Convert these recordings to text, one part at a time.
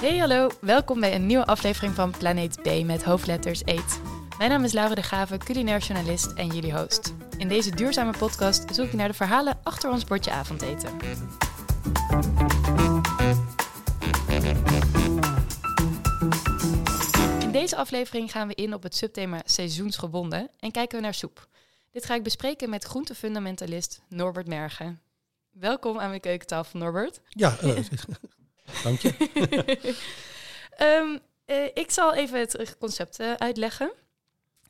Hey hallo, welkom bij een nieuwe aflevering van Planeet B met hoofdletters Eet. Mijn naam is Laura de Gave, culinair journalist en jullie host. In deze duurzame podcast zoek ik naar de verhalen achter ons bordje avondeten. In deze aflevering gaan we in op het subthema seizoensgebonden en kijken we naar soep. Dit ga ik bespreken met groentefundamentalist Norbert Mergen. Welkom aan mijn keukentafel, Norbert. Ja, uh, dank je. um, uh, ik zal even het concept uh, uitleggen.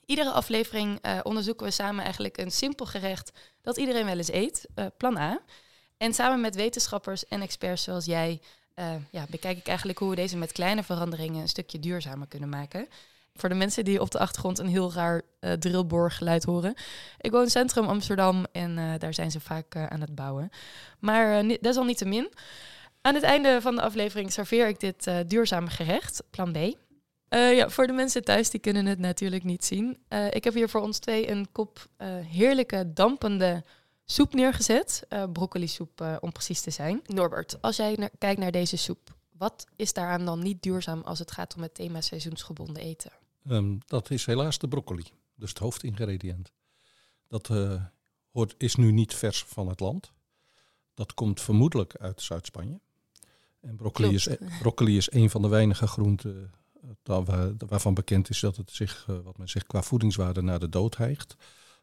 Iedere aflevering onderzoeken we samen eigenlijk een simpel gerecht dat iedereen wel eens eet, plan A. En samen met wetenschappers en experts zoals jij ja, bekijk ik eigenlijk hoe we deze met kleine veranderingen een stukje duurzamer kunnen maken. Voor de mensen die op de achtergrond een heel raar uh, drillboorgeluid horen. Ik woon in centrum Amsterdam en daar zijn ze vaak aan het bouwen. Maar desalniettemin, aan het einde van de aflevering serveer ik dit duurzame gerecht, plan B. ja, voor de mensen thuis, die kunnen het natuurlijk niet zien. ik heb hier voor ons twee een kop heerlijke, dampende soep neergezet. broccoli soep om precies te zijn. Norbert, als jij naar, kijkt naar deze soep, wat is daaraan dan niet duurzaam als het gaat om het thema seizoensgebonden eten? Um, dat is helaas de broccoli, dus het hoofdingrediënt. Dat uh, hoort, is nu niet vers van het land. Dat komt vermoedelijk uit Zuid-Spanje. En broccoli is, broccoli is een van de weinige groenten waar, waarvan bekend is dat het zich, uh, wat men zegt, qua voedingswaarde naar de dood hijgt.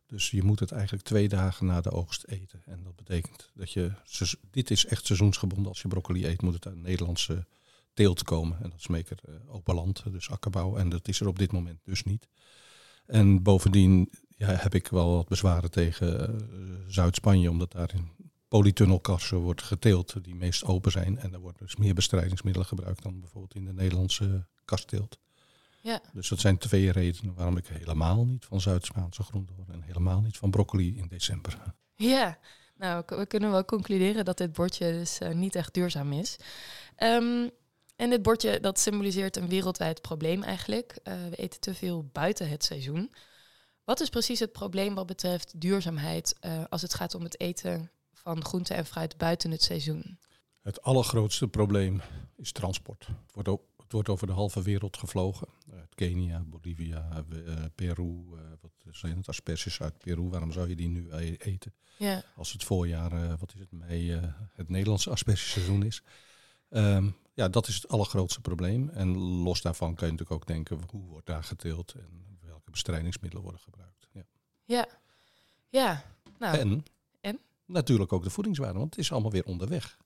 Dus je moet het eigenlijk twee dagen na de oogst eten. En dat betekent dat je, dit is echt seizoensgebonden. Als je broccoli eet, moet het uit Nederlandse teelt komen. En dat is meker uh, open land, dus akkerbouw. En dat is er op dit moment dus niet. En bovendien ja, heb ik wel wat bezwaren tegen Zuid-Spanje, omdat daar in polytunnelkassen wordt geteeld die meest open zijn. En er wordt dus meer bestrijdingsmiddelen gebruikt dan bijvoorbeeld in de Nederlandse kastteelt. Ja. Dus dat zijn twee redenen waarom ik helemaal niet van Zuid-Spaanse groenten hoor en helemaal niet van broccoli in december. Ja, nou, we kunnen wel concluderen dat dit bordje dus uh, niet echt duurzaam is. Um, en dit bordje dat symboliseert een wereldwijd probleem eigenlijk. Uh, we eten te veel buiten het seizoen. Wat is precies het probleem wat betreft duurzaamheid uh, als het gaat om het eten van groente en fruit buiten het seizoen? Het allergrootste probleem is transport. Het wordt, ook, het wordt over de halve wereld gevlogen. Uit Kenia, Bolivia, uh, Peru. wat zijn het asperges uit Peru? Waarom zou je die nu eten? Ja. Als het voorjaar, wat is het, mei, het Nederlandse aspergeseizoen is. Um, ja, dat is het allergrootste probleem. En los daarvan kan je natuurlijk ook denken, hoe wordt daar geteeld en welke bestrijdingsmiddelen worden gebruikt. Ja, ja. ja. Nou, en natuurlijk ook de voedingswaarde, want het is allemaal weer onderweg.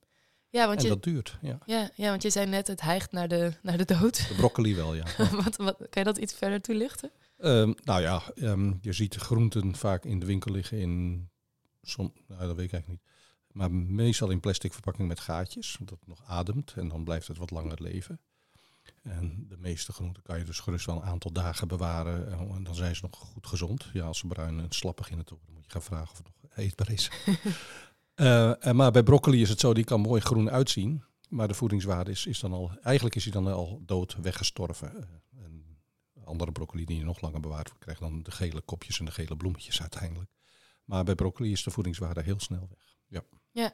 Ja, want en je, dat duurt. Ja. Ja, ja, want je zei net, het hijgt naar de, naar de dood. De broccoli wel, ja. wat, wat, kan je dat iets verder toelichten? Um, nou ja, um, je ziet groenten vaak in de winkel liggen in, som, nou, dat weet ik eigenlijk niet, maar meestal in plastic verpakking met gaatjes, zodat het nog ademt en dan blijft het wat langer leven. En de meeste groenten kan je dus gerust wel een aantal dagen bewaren en dan zijn ze nog goed gezond. Ja, als ze bruin en slappig in het worden, dan moet je gaan vragen of het nog eetbaar is. uh, maar bij broccoli is het zo, die kan mooi groen uitzien, maar de voedingswaarde is, is dan al, eigenlijk is hij dan al dood weggestorven. Uh, en andere broccoli die je nog langer bewaart wordt, krijgt dan de gele kopjes en de gele bloemetjes uiteindelijk. Maar bij broccoli is de voedingswaarde heel snel weg. Ja. Ja,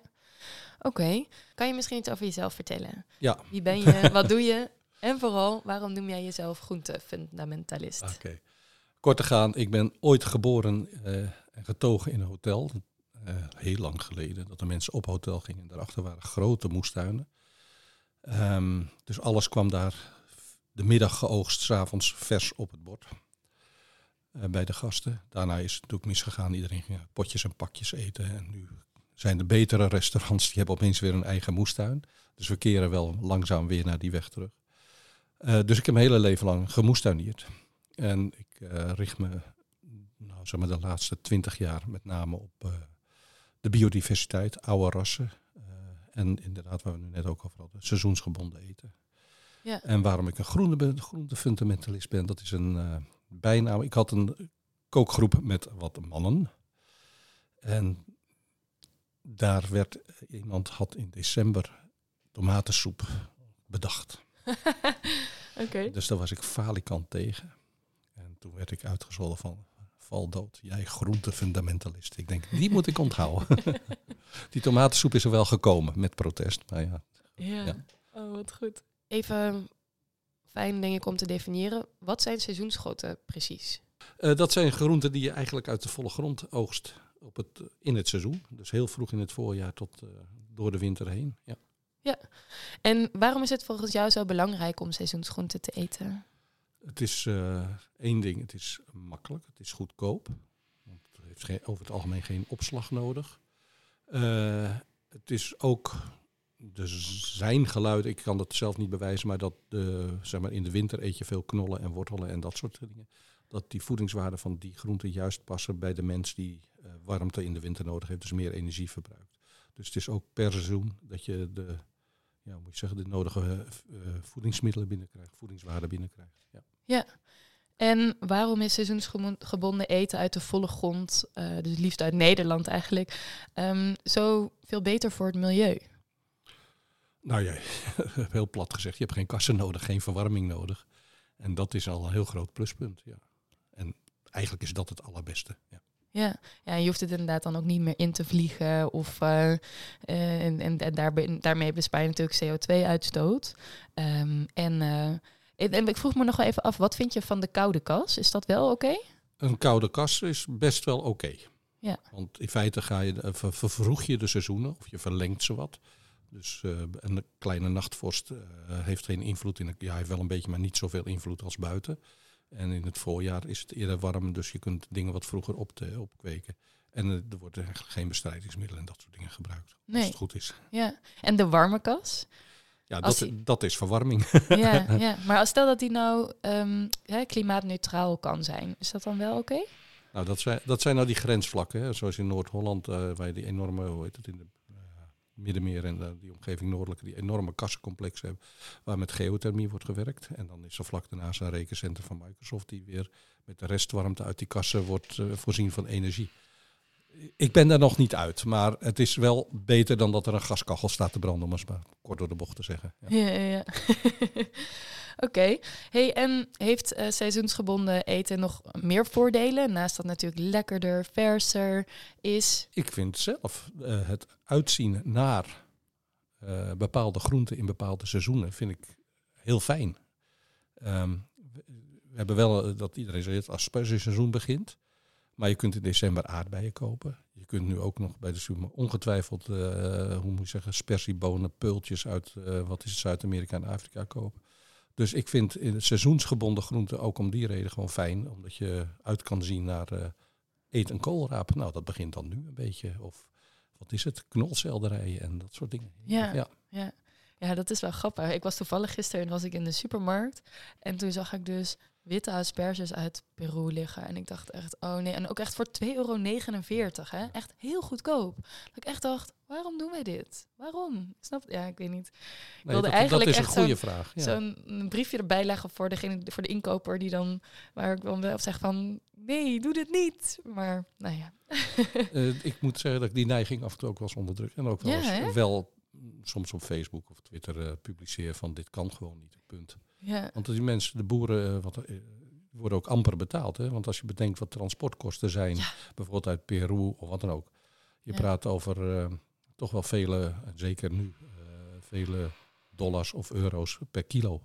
oké. Okay. Kan je misschien iets over jezelf vertellen? Ja. Wie ben je? wat doe je? En vooral, waarom noem jij jezelf groentefundamentalist? Oké. Okay. Kort te gaan, ik ben ooit geboren uh, en getogen in een hotel. Uh, heel lang geleden, dat de mensen op hotel gingen. Daarachter waren grote moestuinen. Um, dus alles kwam daar de middag geoogst, s'avonds vers op het bord. Uh, bij de gasten. Daarna is het natuurlijk misgegaan. Iedereen ging potjes en pakjes eten. En nu zijn de betere restaurants, die hebben opeens weer een eigen moestuin. Dus we keren wel langzaam weer naar die weg terug. Uh, dus ik heb mijn hele leven lang gemoestuinierd. En ik richt me zeg maar de laatste twintig jaar met name op uh, de biodiversiteit, oude rassen. en inderdaad, waar we nu net ook over hadden, seizoensgebonden eten. Ja. En waarom ik een groente, groente fundamentalist ben, dat is een bijnaam. Ik had een kookgroep met wat mannen. En daar werd iemand had in december tomatensoep bedacht. okay. Dus daar was ik falikant tegen. En toen werd ik uitgezolven van val dood. Jij groentefundamentalist. Ik denk, die moet ik onthouden. die tomatensoep is er wel gekomen met protest. Maar ja. Ja. ja. Oh, wat goed. even fijn, denk ik, om te definiëren. Wat zijn seizoensgroenten precies? Uh, dat zijn groenten die je eigenlijk uit de volle grond oogst op het, in het seizoen. Dus heel vroeg in het voorjaar tot uh, door de winter heen. Ja. ja. En waarom is het volgens jou zo belangrijk om seizoensgroenten te eten? Het is uh, één ding, het is makkelijk, het is goedkoop. Want het heeft over het algemeen geen opslag nodig. het is ook er zijn geluiden, ik kan dat zelf niet bewijzen, maar dat de, zeg maar in de winter eet je veel knollen en wortelen en dat soort dingen. Dat die voedingswaarden van die groenten juist passen bij de mens die uh, warmte in de winter nodig heeft, dus meer energie verbruikt. Dus het is ook per seizoen dat je de, ja, moet je zeggen, de nodige voedingsmiddelen binnenkrijgt, voedingswaarden binnenkrijgt. Ja. Ja. En waarom is seizoensgebonden eten uit de volle grond, uh, dus liefst uit Nederland eigenlijk, um, zo veel beter voor het milieu? Nou ja, heel plat gezegd, je hebt geen kassen nodig, geen verwarming nodig. En dat is al een heel groot pluspunt. Ja. En eigenlijk is dat het allerbeste. Ja. Ja, ja, je hoeft het inderdaad dan ook niet meer in te vliegen. Of, uh, en en, en daarbij, daarmee bespaar je natuurlijk CO2-uitstoot. Um, en, en, ik vroeg me nog wel even af, wat vind je van de koude kas? Is dat wel oké? Okay? Een koude kas is best wel oké. Okay. Ja. Want in feite ga je, ver, vervroeg je de seizoenen of je verlengt ze wat. Dus uh, een kleine nachtvorst uh, heeft geen invloed in. Ja, heeft wel een beetje, maar niet zoveel invloed als buiten. En in het voorjaar is het eerder warm, dus je kunt dingen wat vroeger op te, opkweken. En er worden eigenlijk geen bestrijdingsmiddelen en dat soort dingen gebruikt. Nee. Als het goed is. Ja, en de warme kas? Ja, dat, die... dat is verwarming. Ja, ja, maar stel dat die nou um, hè, klimaatneutraal kan zijn, is dat dan wel oké? Nou, dat zijn, dat zijn nou die grensvlakken, hè? zoals in Noord-Holland, waar je die enorme, hoe heet het, in de Middenmeer en uh, die omgeving noordelijke, die enorme kassencomplexen hebben, waar met geothermie wordt gewerkt. En dan is er vlak daarnaast een rekencentrum van Microsoft die weer met de restwarmte uit die kassen wordt voorzien van energie. Ik ben daar nog niet uit, maar het is wel beter dan dat er een gaskachel staat te branden, om eens maar kort door de bocht te zeggen. Ja, ja, ja. Oké. Hey, en heeft uh, seizoensgebonden eten nog meer voordelen? Naast dat natuurlijk lekkerder, verser is. Ik vind zelf uh, het uitzien naar uh, bepaalde groenten in bepaalde seizoenen vind ik heel fijn. Um, we hebben wel dat iedereen zegt als seizoen begint. Maar je kunt in december aardbeien kopen. Je kunt nu ook nog bij de supermarkt ongetwijfeld, uh, hoe moet je zeggen, spersiebonen, pultjes uit, uh, wat is het, Zuid-Amerika en Afrika kopen. Dus ik vind in het seizoensgebonden groenten ook om die reden gewoon fijn. Omdat je uit kan zien naar uh, eet een koolraap. Nou, dat begint dan nu een beetje. Of wat is het? Knolselderijen en dat soort dingen. Ja, ja. ja. ja dat is wel grappig. Ik was toevallig gisteren was ik in de supermarkt. En toen zag ik dus witte asperges uit Peru liggen. En ik dacht echt, oh nee. En ook echt voor 2,49 euro. Hè? Echt heel goedkoop. Dat ik echt dacht, waarom doen wij dit? Waarom? Snap Ja, ik weet niet. Ik wilde dat, eigenlijk dat is echt een goede vraag. Ja. Zo'n briefje erbij leggen voor degene, voor de inkoper die dan, waar ik dan wel zeg van, nee, doe dit niet. Maar, nou ja. uh, ik moet zeggen dat ik die neiging af en toe ook wel eens onderdruk. En ook wel, ja, eens, wel soms op Facebook of Twitter uh, publiceer van dit kan gewoon niet, punt. Ja. Want die mensen, de boeren, uh, wat, worden ook amper betaald. Hè? Want als je bedenkt wat transportkosten zijn, bijvoorbeeld uit Peru of wat dan ook. Je praat over toch wel vele, zeker nu, vele dollars of euro's per kilo.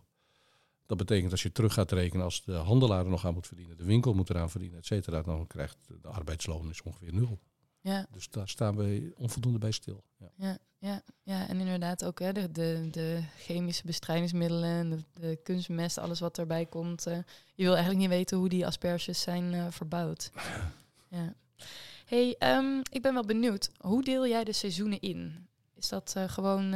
Dat betekent als je terug gaat rekenen als de handelaar er nog aan moet verdienen, de winkel moet eraan verdienen, et cetera, dan krijgt de arbeidsloon is ongeveer nul. Ja. Dus daar staan we onvoldoende bij stil. Ja, ja, ja, ja. en inderdaad ook hè, de, de, de chemische bestrijdingsmiddelen, de, de kunstmest, alles wat erbij komt. Uh, je wil eigenlijk niet weten hoe die asperges zijn uh, verbouwd. ja. hey, um, ik ben wel benieuwd. Hoe deel jij de seizoenen in? Is dat uh, gewoon...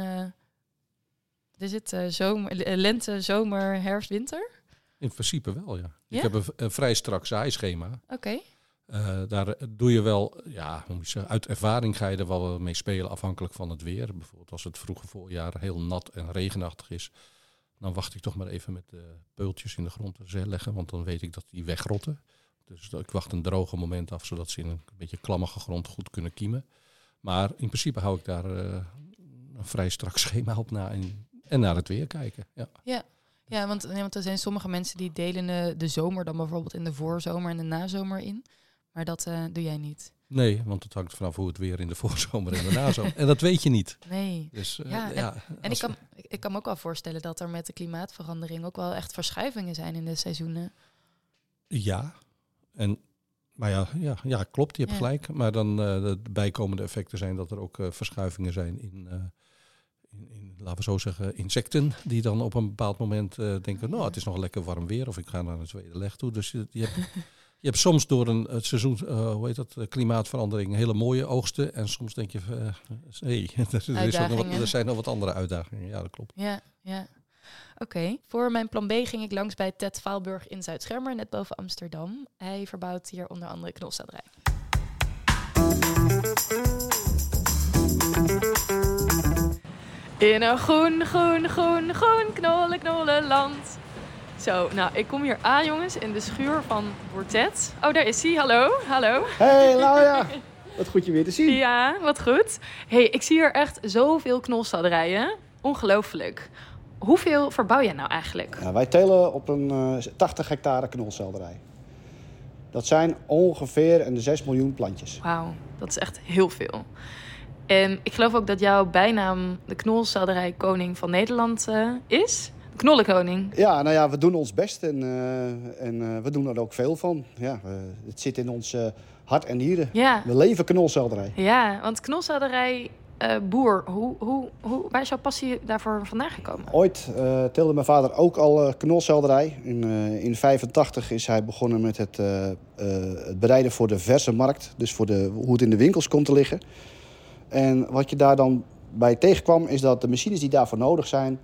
is het zomer, lente, zomer, herfst, winter? In principe wel, ja. ja? Ik heb een, een vrij strak zaaischema. Oké. Okay. Uh, daar doe je wel, ja, je uit ervaring ga je er wel mee spelen afhankelijk van het weer. Bijvoorbeeld als het vroege voorjaar heel nat en regenachtig is, dan wacht ik toch maar even met de peultjes in de grond te leggen, want dan weet ik dat die wegrotten. Dus ik wacht een droge moment af, zodat ze in een beetje klammige grond goed kunnen kiemen. Maar in principe hou ik daar uh, een vrij strak schema op na en, naar het weer kijken. Ja, ja. want, want er zijn sommige mensen die delen de zomer dan bijvoorbeeld in de voorzomer en de nazomer in. Maar dat eh, doe jij niet. Nee, want het hangt vanaf hoe het weer in de voorzomer en de nazomer. en dat weet je niet. Nee. Dus, uh, Ja, en- ja, En ik kan, ik kan me ook wel voorstellen dat er met de klimaatverandering ook wel echt verschuivingen zijn in de seizoenen. Ja, en, maar ja, ja, ja, klopt, je hebt Ja. gelijk. Maar dan eh, de bijkomende effecten zijn dat er ook eh, verschuivingen zijn in, eh, in, in, laten we zo zeggen, insecten. Die dan op een bepaald moment eh, denken, nou, het is nog lekker warm weer. Of ik ga naar een tweede leg toe. Dus je, je, hebt, je hebt soms door een het seizoen, eh, hoe heet dat, eh, klimaatverandering, hele mooie oogsten. En soms denk je, eh hey, er, is nog wat, er zijn nog wat andere uitdagingen. Ja, dat klopt. Ja, ja. Oké. Voor mijn plan B ging ik langs bij Ted Vaalburg in Zuid-Schermer, net boven Amsterdam. Hij verbouwt hier onder andere knolselderij. In een groen, groen, groen, groen knollen, knollen land. Zo, nou, ik kom hier aan, jongens, in de schuur van Bortet. Oh, daar is hij. Hallo, hallo. Hey Laura, wat goed je weer te zien. Ja, wat goed. hey, ik zie hier echt zoveel knolselderijen. Ongelooflijk. Hoeveel verbouw jij nou eigenlijk? Ja, wij telen op een eh, 80 hectare knolselderij. Dat zijn ongeveer een 6 miljoen plantjes. Wauw, dat is echt heel veel. En ik geloof ook dat jouw bijnaam de knolselderij koning van Nederland eh, is. Knollenkoning. Ja, nou ja, we doen ons best en, eh, en eh, we doen er ook veel van. Ja, het zit in ons eh, hart en nieren. Ja, We leven knolselderij. ja want knolselderij, boer, hoe, hoe, hoe, waar is jouw passie daarvoor vandaan gekomen? Ooit teelde mijn vader ook al knolselderij. In 1985 is hij begonnen met het, het bereiden voor de verse markt. Dus voor de, hoe het in de winkels komt te liggen. En wat je daar dan bij tegenkwam, is dat de machines die daarvoor nodig zijn,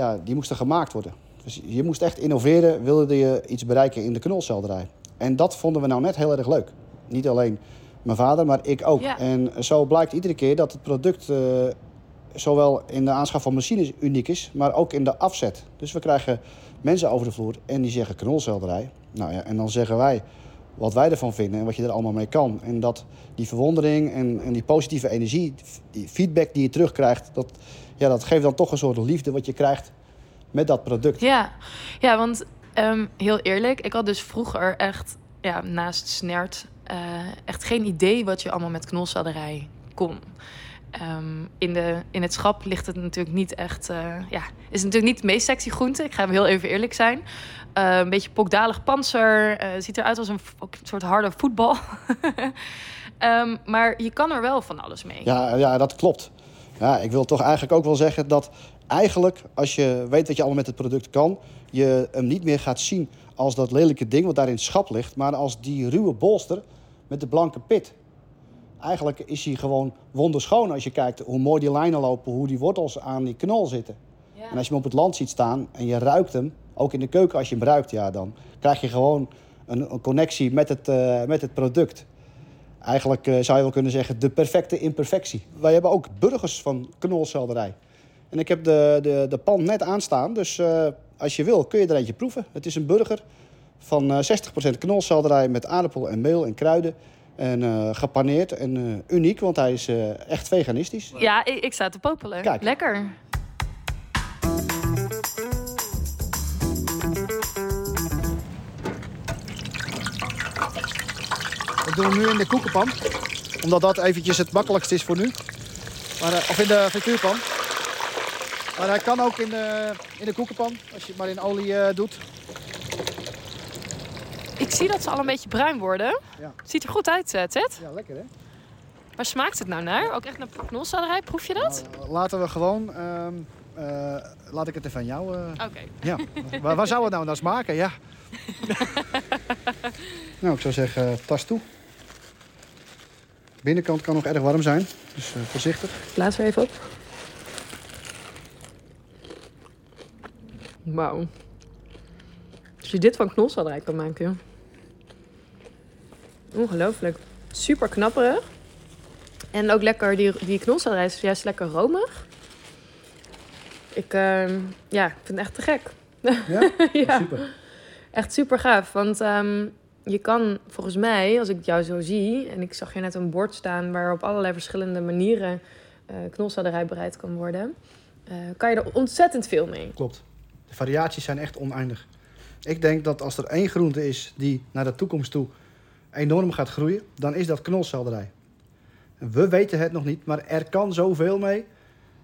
ja, die moesten gemaakt worden. Dus je moest echt innoveren, wilde je iets bereiken in de knolselderij. En dat vonden we nou net heel erg leuk. Niet alleen mijn vader, maar ik ook. Ja. En zo blijkt iedere keer dat het product eh, zowel in de aanschaf van machines uniek is, maar ook in de afzet. Dus we krijgen mensen over de vloer en die zeggen knolselderij. Nou ja, en dan zeggen wij wat wij ervan vinden en wat je er allemaal mee kan. En dat die verwondering en, en die positieve energie, die feedback die je terugkrijgt, dat, ja, dat geeft dan toch een soort liefde wat je krijgt met dat product. Ja, ja want ehm, heel eerlijk, ik had dus vroeger echt, ja, naast snert, eh, echt geen idee wat je allemaal met knolselderij kon. Ehm, in, de, in het schap ligt het natuurlijk niet echt, eh, ja, is natuurlijk niet de meest sexy groente. Ik ga heel even eerlijk zijn. Eh, een beetje pokdalig panzer, eh, ziet eruit als een, v- ook een soort harde voetbal. Ehm, maar je kan er wel van alles mee. Ja, ja, dat klopt. Ja, ik wil toch eigenlijk ook wel zeggen dat eigenlijk, als je weet wat je allemaal met het product kan, je hem niet meer gaat zien als dat lelijke ding wat daar in het schap ligt, maar als die ruwe bolster met de blanke pit. Eigenlijk is hij gewoon wonderschoon als je kijkt hoe mooi die lijnen lopen, hoe die wortels aan die knol zitten. Ja. En als je hem op het land ziet staan en je ruikt hem, ook in de keuken als je hem ruikt, ja, dan krijg je gewoon een, een connectie met het, eh, met het product. Eigenlijk eh, zou je wel kunnen zeggen de perfecte imperfectie. Wij hebben ook burgers van knolselderij. En ik heb de, de, de pan net aanstaan, dus eh, als je wil kun je er eentje proeven. Het is een burger van eh 60% knolselderij met aardappel en meel en kruiden. En eh, gepaneerd en eh, uniek, want hij is eh, echt veganistisch. Ja, ik, ik sta te popelen. Kijk. Lekker. Doen we nu in de koekenpan. Omdat dat eventjes het makkelijkst is voor nu. Maar, eh, of in de frituurpan. Maar hij kan ook in de, in de koekenpan, als je het maar in olie eh, doet. Ik zie dat ze al een beetje bruin worden. Ja. Ziet er goed uit, eh, Ted. Ja, lekker hè? Waar smaakt het nou naar? Ook echt naar knolselderij? Proef je dat? Nou, laten we gewoon... ehm, eh, laat ik het even aan jou... eh, Oké. ja. waar, waar zou het nou naar smaken? Ja. nou, ik zou zeggen, tas toe. Binnenkant kan nog erg warm zijn, dus eh, voorzichtig. Laat er even op. Wauw. Als je dit van knolselderij kan maken. Ongelooflijk. Super knapperig. En ook lekker, die, die knolselderij is juist lekker romig. Ik, ehm, ja, ik vind het echt te gek. Ja? ja. Super. Echt super gaaf. Want ehm, je kan volgens mij, als ik jou zo zie, en ik zag hier net een bord staan waar op allerlei verschillende manieren eh knolselderij bereid kan worden, eh, kan je er ontzettend veel mee. Klopt. De variaties zijn echt oneindig. Ik denk dat als er één groente is die naar de toekomst toe enorm gaat groeien, dan is dat knolselderij. We weten het nog niet, maar er kan zoveel mee.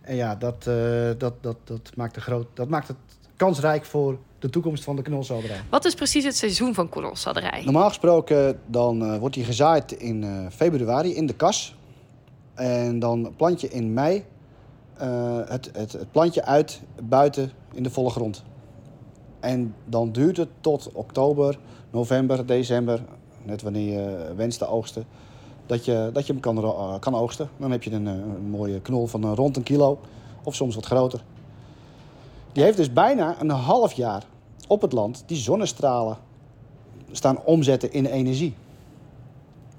En ja, dat, eh, dat, dat, dat, maakt, de groot, dat maakt het kansrijk voor de toekomst van de knolselderij. Wat is precies het seizoen van knolselderij? Normaal gesproken dan, uh, wordt die gezaaid in uh, februari in de kas. En dan plant je in mei het, het, het plantje uit buiten in de volle grond. En dan duurt het tot oktober, november, december, net wanneer je wenst te oogsten, dat je, dat je hem kan, uh, kan oogsten. Dan heb je een, een mooie knol van rond een kilo of soms wat groter. Die heeft dus bijna een half jaar op het land die zonnestralen staan omzetten in energie.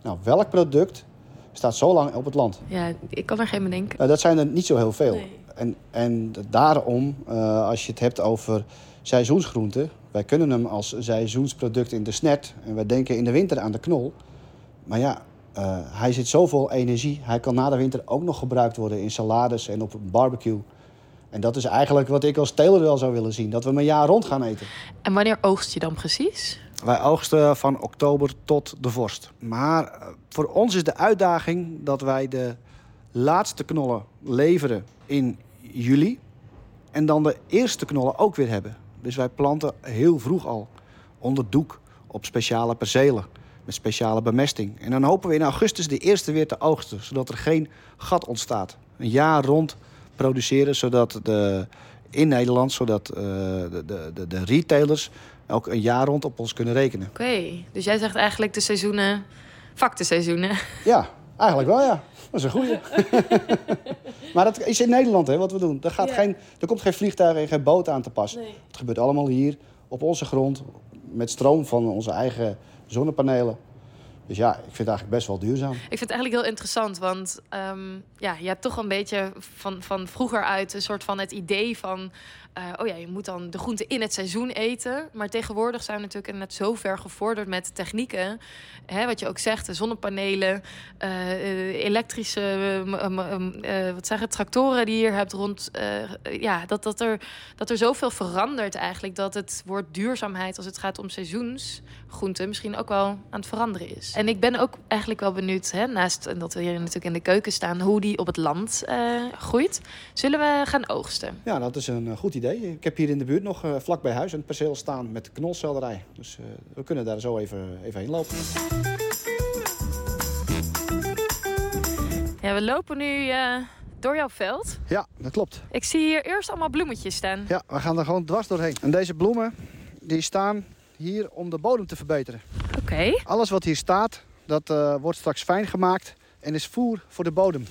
Nou, welk product staat zo lang op het land? Ja, ik kan er geen bedenken. Nou, dat zijn er niet zo heel veel. En, en daarom, uh, als je het hebt over seizoensgroenten... wij kunnen hem als seizoensproduct in de snet... en wij denken in de winter aan de knol. Maar ja, uh, hij zit zoveel energie. Hij kan na de winter ook nog gebruikt worden in salades en op een barbecue. En dat is eigenlijk wat ik als teler wel zou willen zien. Dat we hem een jaar rond gaan eten. En wanneer oogst je dan precies? Wij oogsten van oktober tot de vorst. Maar uh, voor ons is de uitdaging dat wij de laatste knollen leveren in juli. En dan de eerste knollen ook weer hebben. Dus wij planten heel vroeg al onder doek op speciale percelen met speciale bemesting. En dan hopen we in augustus de eerste weer te oogsten, zodat er geen gat ontstaat. Een jaar rond produceren, zodat de, in Nederland, zodat uh, de, de, de, retailers ook een jaar rond op ons kunnen rekenen. Oké, dus jij zegt eigenlijk de seizoenen, seizoenen. Ja, eigenlijk wel ja. Dat is een goeie. maar dat is in Nederland hè, wat we doen. Er, gaat geen, er komt geen vliegtuig en geen boot aan te pas. Nee. Het gebeurt allemaal hier, op onze grond, met stroom van onze eigen zonnepanelen. Dus ja, ik vind het eigenlijk best wel duurzaam. Ik vind het eigenlijk heel interessant, want um, ja, je hebt toch een beetje van, van vroeger uit een soort van het idee van uh, oh ja, je moet dan de groenten in het seizoen eten. Maar tegenwoordig zijn we natuurlijk net zo ver gevorderd met technieken. Hè, wat je ook zegt, zonnepanelen, uh, elektrische uh, wat zeggen, tractoren die je hier hebt rond. ja, dat, dat, er, dat er zoveel verandert eigenlijk. Dat het woord duurzaamheid als het gaat om seizoensgroenten misschien ook wel aan het veranderen is. En ik ben ook eigenlijk wel benieuwd, hè, naast dat we hier natuurlijk in de keuken staan, hoe die op het land groeit. Zullen we gaan oogsten? Ja, dat is een goed idee. Ik heb hier in de buurt nog uh, vlak bij huis een perceel staan met knolselderij. Dus uh, we kunnen daar zo even, even heen lopen. Ja, we lopen nu uh, door jouw veld. Ja, dat klopt. Ik zie hier eerst allemaal bloemetjes staan. Ja, we gaan er gewoon dwars doorheen. En deze bloemen die staan hier om de bodem te verbeteren. Oké. Alles wat hier staat, dat wordt straks fijn gemaakt en is voer voor de bodem.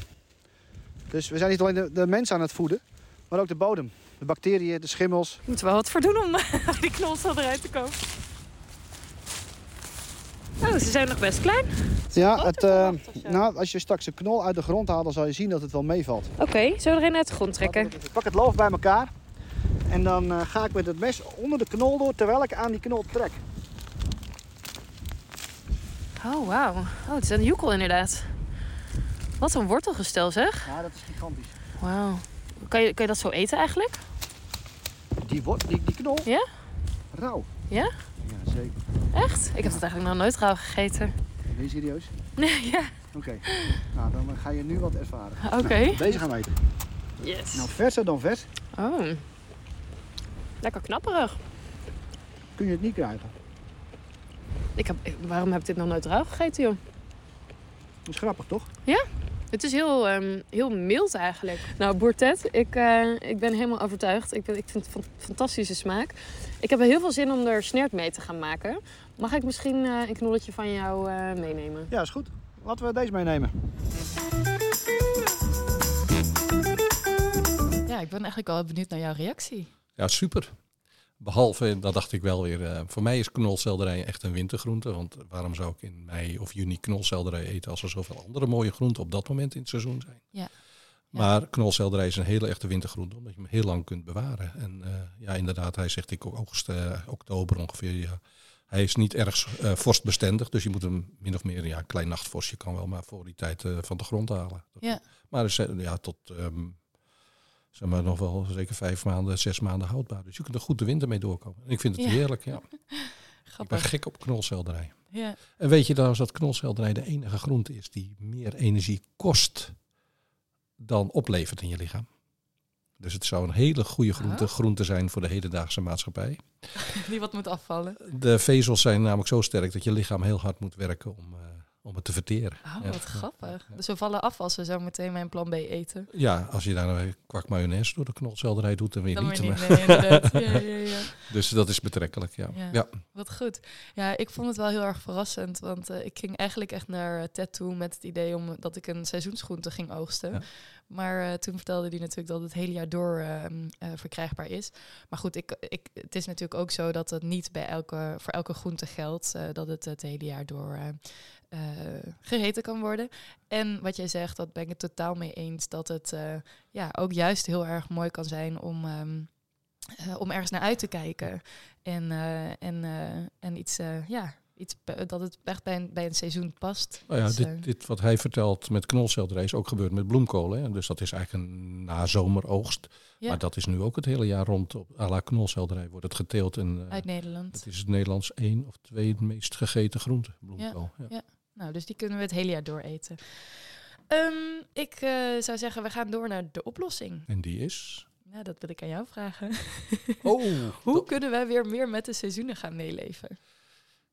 Dus we zijn niet alleen de, de mensen aan het voeden, maar ook de bodem de bacteriën, de schimmels. Moet wel wat voor doen om die knolsel eruit te komen. Oh, ze zijn nog best klein. Ja, het, uh, nou, als je straks een knol uit de grond haalt, dan zal je zien dat het wel meevalt. Oké, okay, zullen we er een uit de grond trekken? Ik pak het loof bij elkaar. En dan uh, ga ik met het mes onder de knol door, terwijl ik aan die knol trek. Oh, wauw. Oh, het is een joekel inderdaad. Wat een wortelgestel zeg. Ja, dat is gigantisch. Wauw. Kan je, kan je dat zo eten eigenlijk? Die, die, die knol? Ja? Rauw. Ja? Ja, zeker. Echt? Ik heb het eigenlijk nog nooit rauw gegeten. Ben je serieus? Nee, ja. Oké. Nou, dan ga je nu wat ervaren. Oké. Nou, deze gaan we eten. Yes. Nou, verser dan vers. Oh. Lekker knapperig. Kun je het niet krijgen. Ik heb, waarom heb ik dit nog nooit rauw gegeten, joh? Dat is grappig, toch? Ja? Het is heel, um, heel mild eigenlijk. Nou, Boertet, ik, uh, ik ben helemaal overtuigd. Ik, ben, ik vind het een fantastische smaak. Ik heb er heel veel zin om er snert mee te gaan maken. Mag ik misschien uh, een knolletje van jou uh, meenemen? Ja, is goed. Laten we deze meenemen. Ja, ik ben eigenlijk wel benieuwd naar jouw reactie. Ja, super. Behalve, dat dacht ik wel weer, uh, voor mij is knolselderij echt een wintergroente. Want waarom zou ik in mei of juni knolselderij eten als er zoveel andere mooie groenten op dat moment in het seizoen zijn? Ja. Maar knolselderij is een hele echte wintergroente, omdat je hem heel lang kunt bewaren. En uh, ja, inderdaad, hij zegt ik augustus, uh, oktober ongeveer. Ja. Hij is niet erg uh, vorstbestendig, dus je moet hem min of meer, ja, een klein nachtvorstje kan wel maar voor die tijd van de grond halen. Ja. Maar is, ja, tot um, zeg maar, nog wel zeker vijf maanden, zes maanden houdbaar. Dus je kunt er goed de winter mee doorkomen. En ik vind het heerlijk, ja. ben grappig. gek op knolselderij. Ja. En weet je trouwens dat knolselderij de enige groente is die meer energie kost dan oplevert in je lichaam? Dus het zou een hele goede groente, Oh. groente zijn voor de hedendaagse maatschappij. Die wat moet afvallen. De vezels zijn namelijk zo sterk dat je lichaam heel hard moet werken om, eh, om het te verteren. Oh, Ja. wat grappig. Dus we vallen af als we zo meteen mijn plan B eten. Ja, als je daar een kwak mayonaise door de knolselderij doet, dan weer Dan niet. weer niet. maar- Nee. Ja, ja, ja. Dus dat is betrekkelijk, ja. Ja. Wat goed. Ja, ik vond het wel heel erg verrassend. Want eh, ik ging eigenlijk echt naar eh, Ted toe met het idee om, dat ik een seizoensgroente ging oogsten. Maar eh, toen vertelde hij natuurlijk dat het hele jaar door ehm, eh, verkrijgbaar is. Maar goed, ik, ik, het is natuurlijk ook zo dat het niet bij elke, voor elke groente geldt. eh, dat het het hele jaar door eh, eh, gegeten kan worden. En wat jij zegt, dat ben ik het totaal mee eens. Dat het eh, ja, ook juist heel erg mooi kan zijn om... ehm, eh, om ergens naar uit te kijken. En, en, en iets, ja, iets dat het echt bij een, bij een seizoen past. Nou ja, Dus, dit, dit wat hij vertelt met knolselderij is ook gebeurd met bloemkolen. Hè? Dus dat is eigenlijk een nazomeroogst. Ja. Maar dat is nu ook het hele jaar rond. Op à la knolselderij wordt het geteeld. En, uit Nederland. het is het Nederlands één of twee meest gegeten groente, bloemkool. Ja. ja. Nou, dus die kunnen we het hele jaar door eten. Ehm, ik eh, zou zeggen, we gaan door naar de oplossing. En die is... Nou, dat wil ik aan jou vragen. Oh, Hoe kunnen wij weer meer met de seizoenen gaan meeleven?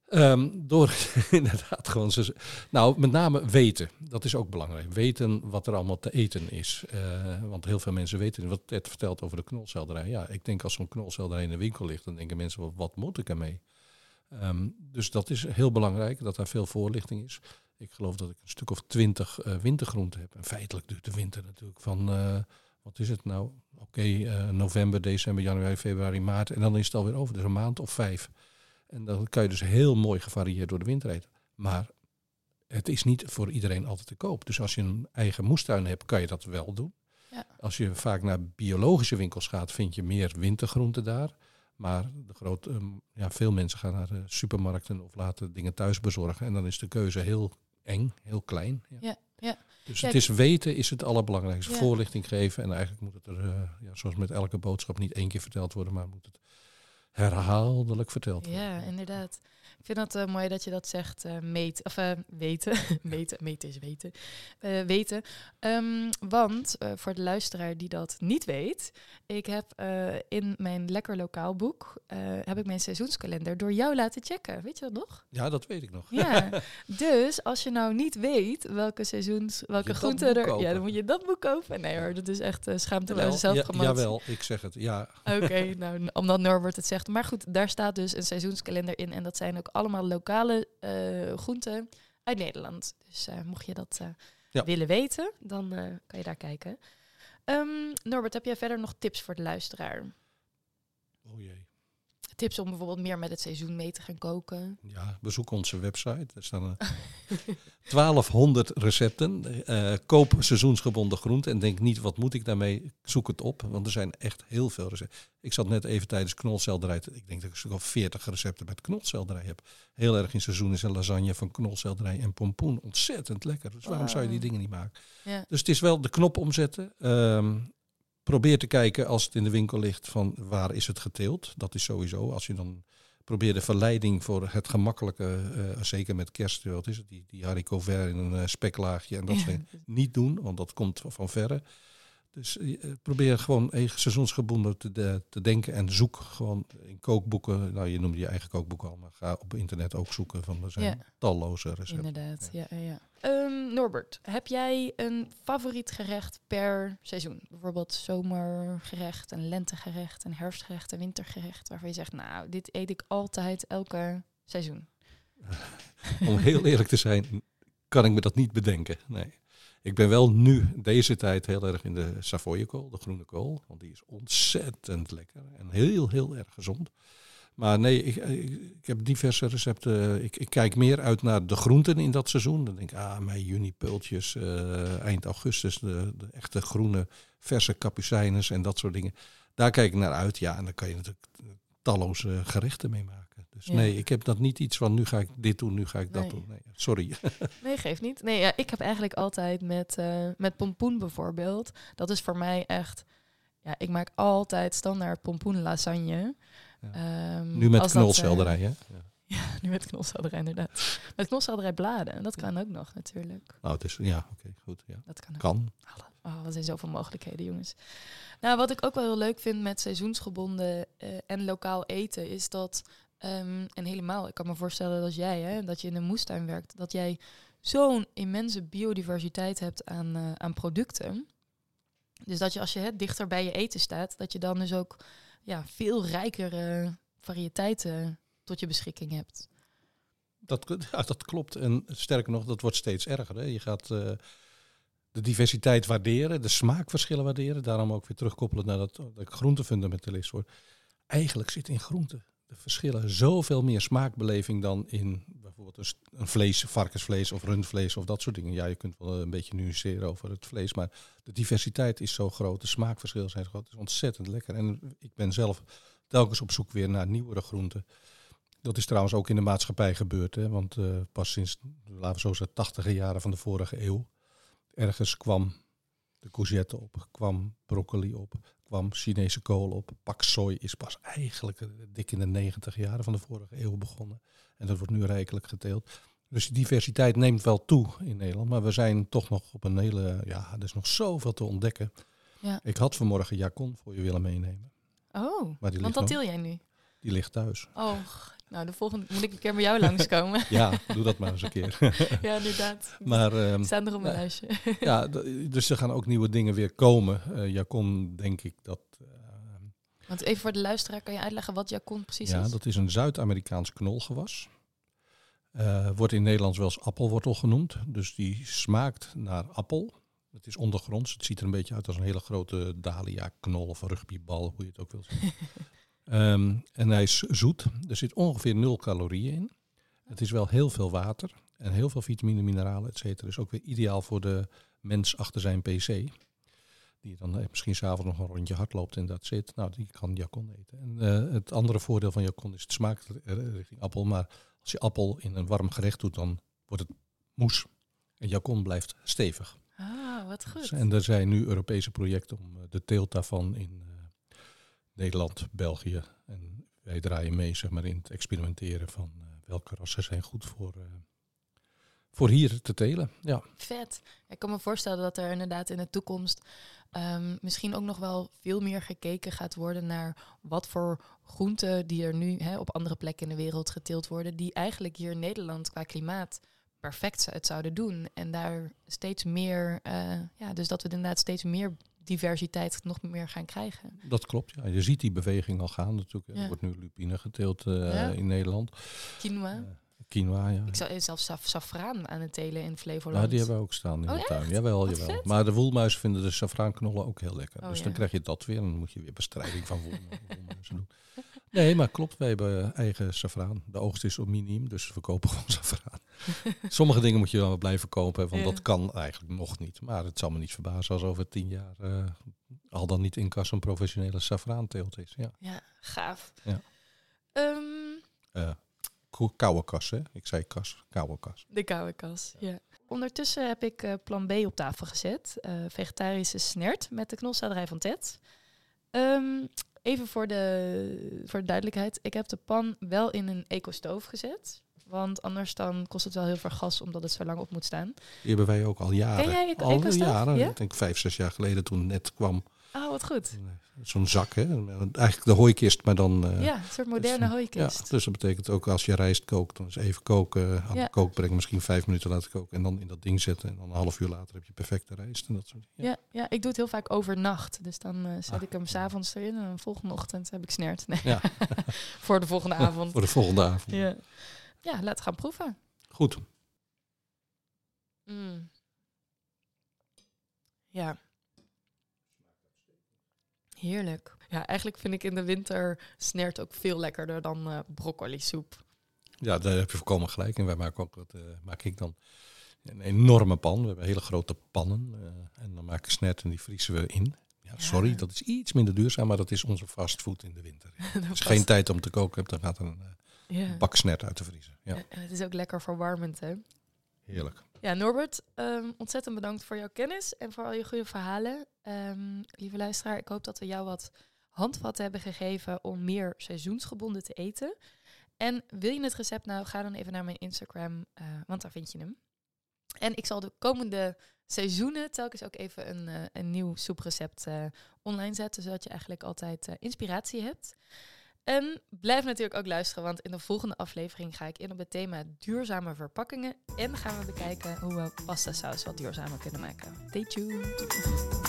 Ehm, door inderdaad gewoon... ze- Nou, met name weten. Dat is ook belangrijk. Weten wat er allemaal te eten is. Eh, want heel veel mensen weten. Wat Ted vertelt over de knolselderij. Ja, ik denk als zo'n knolselderij in de winkel ligt... dan denken mensen, wat, wat moet ik ermee? Ehm, dus dat is heel belangrijk, dat daar veel voorlichting is. Ik geloof dat ik een stuk of twintig eh, wintergroenten heb. En feitelijk duurt de winter natuurlijk van... eh, wat is het nou? Oké, eh, november, december, januari, februari, maart. En dan is het alweer over. Dus een maand of vijf. En dan kan je dus heel mooi gevarieerd door de winter eten. Maar het is niet voor iedereen altijd te koop. Dus als je een eigen moestuin hebt, kan je dat wel doen. Ja. Als je vaak naar biologische winkels gaat, vind je meer wintergroenten daar. Maar de groot, ehm, ja, veel mensen gaan naar de supermarkten of laten dingen thuis bezorgen. En dan is de keuze heel eng, heel klein. Ja. Ja, ja. Dus het is weten is het allerbelangrijkste. Ja. Voorlichting geven. En eigenlijk moet het er, eh, ja, zoals met elke boodschap, niet één keer verteld worden, maar moet het herhaaldelijk verteld worden. Ja, inderdaad. Ik vind het eh, mooi dat je dat zegt, eh, meet, of eh, weten. meten, meten is weten. Weten. Ehm, want voor de luisteraar die dat niet weet, ik heb in mijn lekker lokaal boek heb ik mijn seizoenskalender door jou laten checken. Weet je dat nog? Ja, dat weet ik nog. Ja. dus als je nou niet weet welke seizoens, welke groenten er, ja, dan moet je dat boek kopen. Nee hoor, dat is echt uh, Jawel, zelfpromotie. ja, jawel, ik zeg het. Ja, Oké, nou, omdat Norbert het zegt. Maar goed, daar staat dus een seizoenskalender in. En dat zijn ook allemaal lokale eh, groenten uit Nederland. Dus eh, mocht je dat eh, Ja. willen weten, dan eh, kan je daar kijken. Ehm, Norbert, heb jij verder nog tips voor de luisteraar? oh jee. Tips om bijvoorbeeld meer met het seizoen mee te gaan koken? Ja, bezoek onze website. Er staan eh, 1200 recepten. Eh, koop seizoensgebonden groenten en denk niet, wat moet ik daarmee? Zoek het op, want er zijn echt heel veel recepten. Ik zat net even tijdens knolselderij. Ik denk dat ik zo'n 40 recepten met knolselderij heb. Heel erg in seizoen is een lasagne van knolselderij en pompoen. Ontzettend lekker. Dus waarom zou je die dingen niet maken? Ja. Dus het is wel de knop omzetten. Ehm, probeer te kijken als het in de winkel ligt van waar is het geteeld. Dat is sowieso. Als je dan probeert de verleiding voor het gemakkelijke, eh, zeker met kerst, wat is het, die, die haricot vert in een eh, speklaagje en dat dingen, niet doen, want dat komt van verre. Dus eh, probeer gewoon eigen seizoensgebonden te, de- te denken en zoek gewoon in kookboeken. Nou, je noemde je eigen kookboek al, maar ga op internet ook zoeken. Van, er zijn Ja. talloze recepten. Inderdaad, ja. ja, ja. Ehm, Norbert, heb jij een favoriet gerecht per seizoen? Bijvoorbeeld zomergerecht, een lentegerecht, een herfstgerecht, een wintergerecht, waarvan je zegt, nou, dit eet ik altijd elke seizoen. Om heel eerlijk te zijn, kan ik me dat niet bedenken. Nee. Ik ben wel nu, deze tijd, heel erg in de Savoyekool, de groene kool. Want die is ontzettend lekker en heel, heel erg gezond. Maar nee, ik, ik, heb diverse recepten. Ik, ik kijk meer uit naar de groenten in dat seizoen. Dan denk ik, ah, mei, juni, peultjes, eh, eind augustus, de, de echte groene, verse kapucijnes en dat soort dingen. Daar kijk ik naar uit. Ja, en dan kan je natuurlijk talloze gerechten mee maken. Dus Ja. nee, ik heb dat niet iets van nu ga ik dit doen, nu ga ik dat doen. Nee, sorry. Nee, geeft niet. Nee, ja, ik heb eigenlijk altijd met, eh, met pompoen bijvoorbeeld. Dat is voor mij echt... Ja, ik maak altijd standaard pompoen lasagne. Ja. Ehm, nu met dat, eh, knolselderij, hè? Ja. Nu met knolselderij inderdaad. Met knolselderij bladen, dat kan ook nog natuurlijk. Nou, het is, ja, oké, goed. Ja. Dat kan ook. Kan. Oh, er zijn zoveel mogelijkheden, jongens. Nou, wat ik ook wel heel leuk vind met seizoensgebonden eh, en lokaal eten, is dat, ehm, en helemaal, ik kan me voorstellen dat jij, hè, dat je in een moestuin werkt, dat jij zo'n immense biodiversiteit hebt aan, eh, aan producten. Dus dat je als je dichter bij je eten staat, dat je dan dus ook ja, veel rijkere variëteiten tot je beschikking hebt. Dat, dat klopt. En sterker nog, dat wordt steeds erger. Hè. Je gaat eh, de diversiteit waarderen, de smaakverschillen waarderen. Daarom ook weer terugkoppelen naar dat, dat groentefundamentalist word. Eigenlijk zit in groente verschillen zoveel meer smaakbeleving dan in bijvoorbeeld een, vlees, varkensvlees of rundvlees of dat soort dingen. Ja, je kunt wel een beetje nuanceren over het vlees, maar de diversiteit is zo groot, de smaakverschillen zijn groot. Het is ontzettend lekker. En ik ben zelf telkens op zoek weer naar nieuwere groenten. Dat is trouwens ook in de maatschappij gebeurd, hè? want uh, pas sinds, laten we zo zeggen, tachtige jaren van de vorige eeuw, ergens kwam de courgette op, kwam broccoli op, kwam Chinese kool op. Pak soy is pas eigenlijk dik in de negentig jaren van de vorige eeuw begonnen. En dat wordt nu rijkelijk geteeld. Dus diversiteit neemt wel toe in Nederland, maar we zijn toch nog op een hele, ja, er is nog zoveel te ontdekken. Ja. Ik had vanmorgen Jacon voor je willen meenemen. Oh, Maar die want ligt, dat nog- deel jij nu. die ligt thuis. Oh, nou, de volgende moet ik een keer bij jou langskomen. Ja, doe dat maar eens een keer. ja, inderdaad. maar ehm, We staan er op mijn ja. lijstje. ja, dus er gaan ook nieuwe dingen weer komen. Eh Jacon, denk ik dat. eh, Want even voor de luisteraar, kan je uitleggen wat jacon precies ja, is? dat is een Zuid-Amerikaans knolgewas. Eh, wordt in Nederlands wel eens appelwortel genoemd. Dus die smaakt naar appel. Het is ondergronds. Het ziet er een beetje uit als een hele grote dahlia-knol of rugbybal, hoe je het ook wil zeggen. Ehm, en hij is zoet. Er zit ongeveer nul calorieën in. Het is wel heel veel water en heel veel vitamine, mineralen, et cetera. Dus ook weer ideaal voor de mens achter zijn pc. Die dan eh, misschien s'avonds nog een rondje hardloopt en dat zit. Nou, die kan jacon eten. En eh, het andere voordeel van jacon is het smaakt eh, richting appel. Maar als je appel in een warm gerecht doet, dan wordt het moes. En jacon blijft stevig. Ah, wat goed. Dus- en er zijn nu Europese projecten om de teelt daarvan in Nederland, België. En wij draaien mee zeg maar, in het experimenteren van eh, welke rassen zijn goed voor, eh, voor hier te telen. Ja, Vet. Ik kan me voorstellen dat er inderdaad in de toekomst ehm, misschien ook nog wel veel meer gekeken gaat worden naar wat voor groenten die er nu hè, op andere plekken in de wereld geteeld worden, die eigenlijk hier in Nederland qua klimaat perfect het zouden doen. En daar steeds meer, eh, ja, dus dat we inderdaad steeds meer diversiteit nog meer gaan krijgen. dat klopt. Ja. Je ziet die beweging al gaan natuurlijk. Er wordt nu lupine geteeld eh, in Nederland. Quinoa. Quinoa, ja. Ik zou zelfs saf safraan aan het telen in Flevoland. Die hebben we ook staan in Oh, de tuin. echt? Jawel, Wat jawel. vet. Maar de woelmuizen vinden de safraanknollen ook heel lekker. Oh, dus ja. dan krijg je dat weer en dan moet je weer bestrijding van woelmu- woelmuizen doen. Nee, maar klopt. Wij hebben eigen safraan. De oogst is op miniem, dus we kopen gewoon safraan. Sommige dingen moet je dan wel blijven kopen, want Ja. dat kan eigenlijk nog niet. Maar het zal me niet verbazen als over tien jaar eh, al dan niet in kas een professionele safraanteelt is. Ja. Ja, gaaf. Ja. Ehm, Eh, koude kas, hè? Ik zei kas, koude kas. De koude kas, ja. Ondertussen heb ik eh, plan B op tafel gezet. eh, vegetarische snert met de knolselderij van Ted. Ehm, even voor de, voor de duidelijkheid. Ik heb de pan wel in een ecostoof gezet. Want anders dan kost het wel heel veel gas omdat het zo lang op moet staan. Die hebben wij ook al jaren. Ken jij al jaren. Ja? Ik denk vijf, zes jaar geleden toen het net kwam. Oh, wat goed. Zo'n zak, hè? Eigenlijk de hooikist, maar dan... eh, Ja, een soort moderne ja, hooikist. dus dat betekent ook als je rijst kookt, dan is even koken, aan Ja. de kook brengen, misschien vijf minuten laten koken en dan in dat ding zetten. En dan een half uur later heb je perfecte rijst en dat soort dingen. Ja, ja, ik doe het heel vaak overnacht. Dus dan eh, zet Ah. ik hem s'avonds erin en dan volgende ochtend heb ik snert. Nee, Ja. voor de volgende avond. Voor de volgende avond. Ja, ja laten gaan proeven. Goed. Mm. Ja. Heerlijk. Ja, eigenlijk vind ik in de winter snert ook veel lekkerder dan eh broccoli soep. Ja, daar heb je volkomen gelijk. En wij maken ook, wat, eh, maak ik dan een enorme pan. We hebben hele grote pannen. eh, en dan maken we snert en die vriezen we in. Ja, Ja. sorry, dat is iets minder duurzaam, maar dat is onze fastfood in de winter. Als je geen tijd om te koken hebt, dan gaat een ja. bak snert uit te vriezen. Ja, Ja, Het is ook lekker verwarmend, hè? heerlijk. Ja, Norbert, ehm, ontzettend bedankt voor jouw kennis en voor al je goede verhalen. Ehm, lieve luisteraar, ik hoop dat we jou wat handvatten hebben gegeven om meer seizoensgebonden te eten. En wil je het recept nou, ga dan even naar mijn Instagram, uh, want daar vind je hem. En ik zal de komende seizoenen telkens ook even een, uh, een nieuw soeprecept uh, online zetten, zodat je eigenlijk altijd inspiratie hebt. En blijf natuurlijk ook luisteren, want in de volgende aflevering ga ik in op het thema duurzame verpakkingen. En gaan we bekijken hoe we pasta saus wat duurzamer kunnen maken. Stay tuned!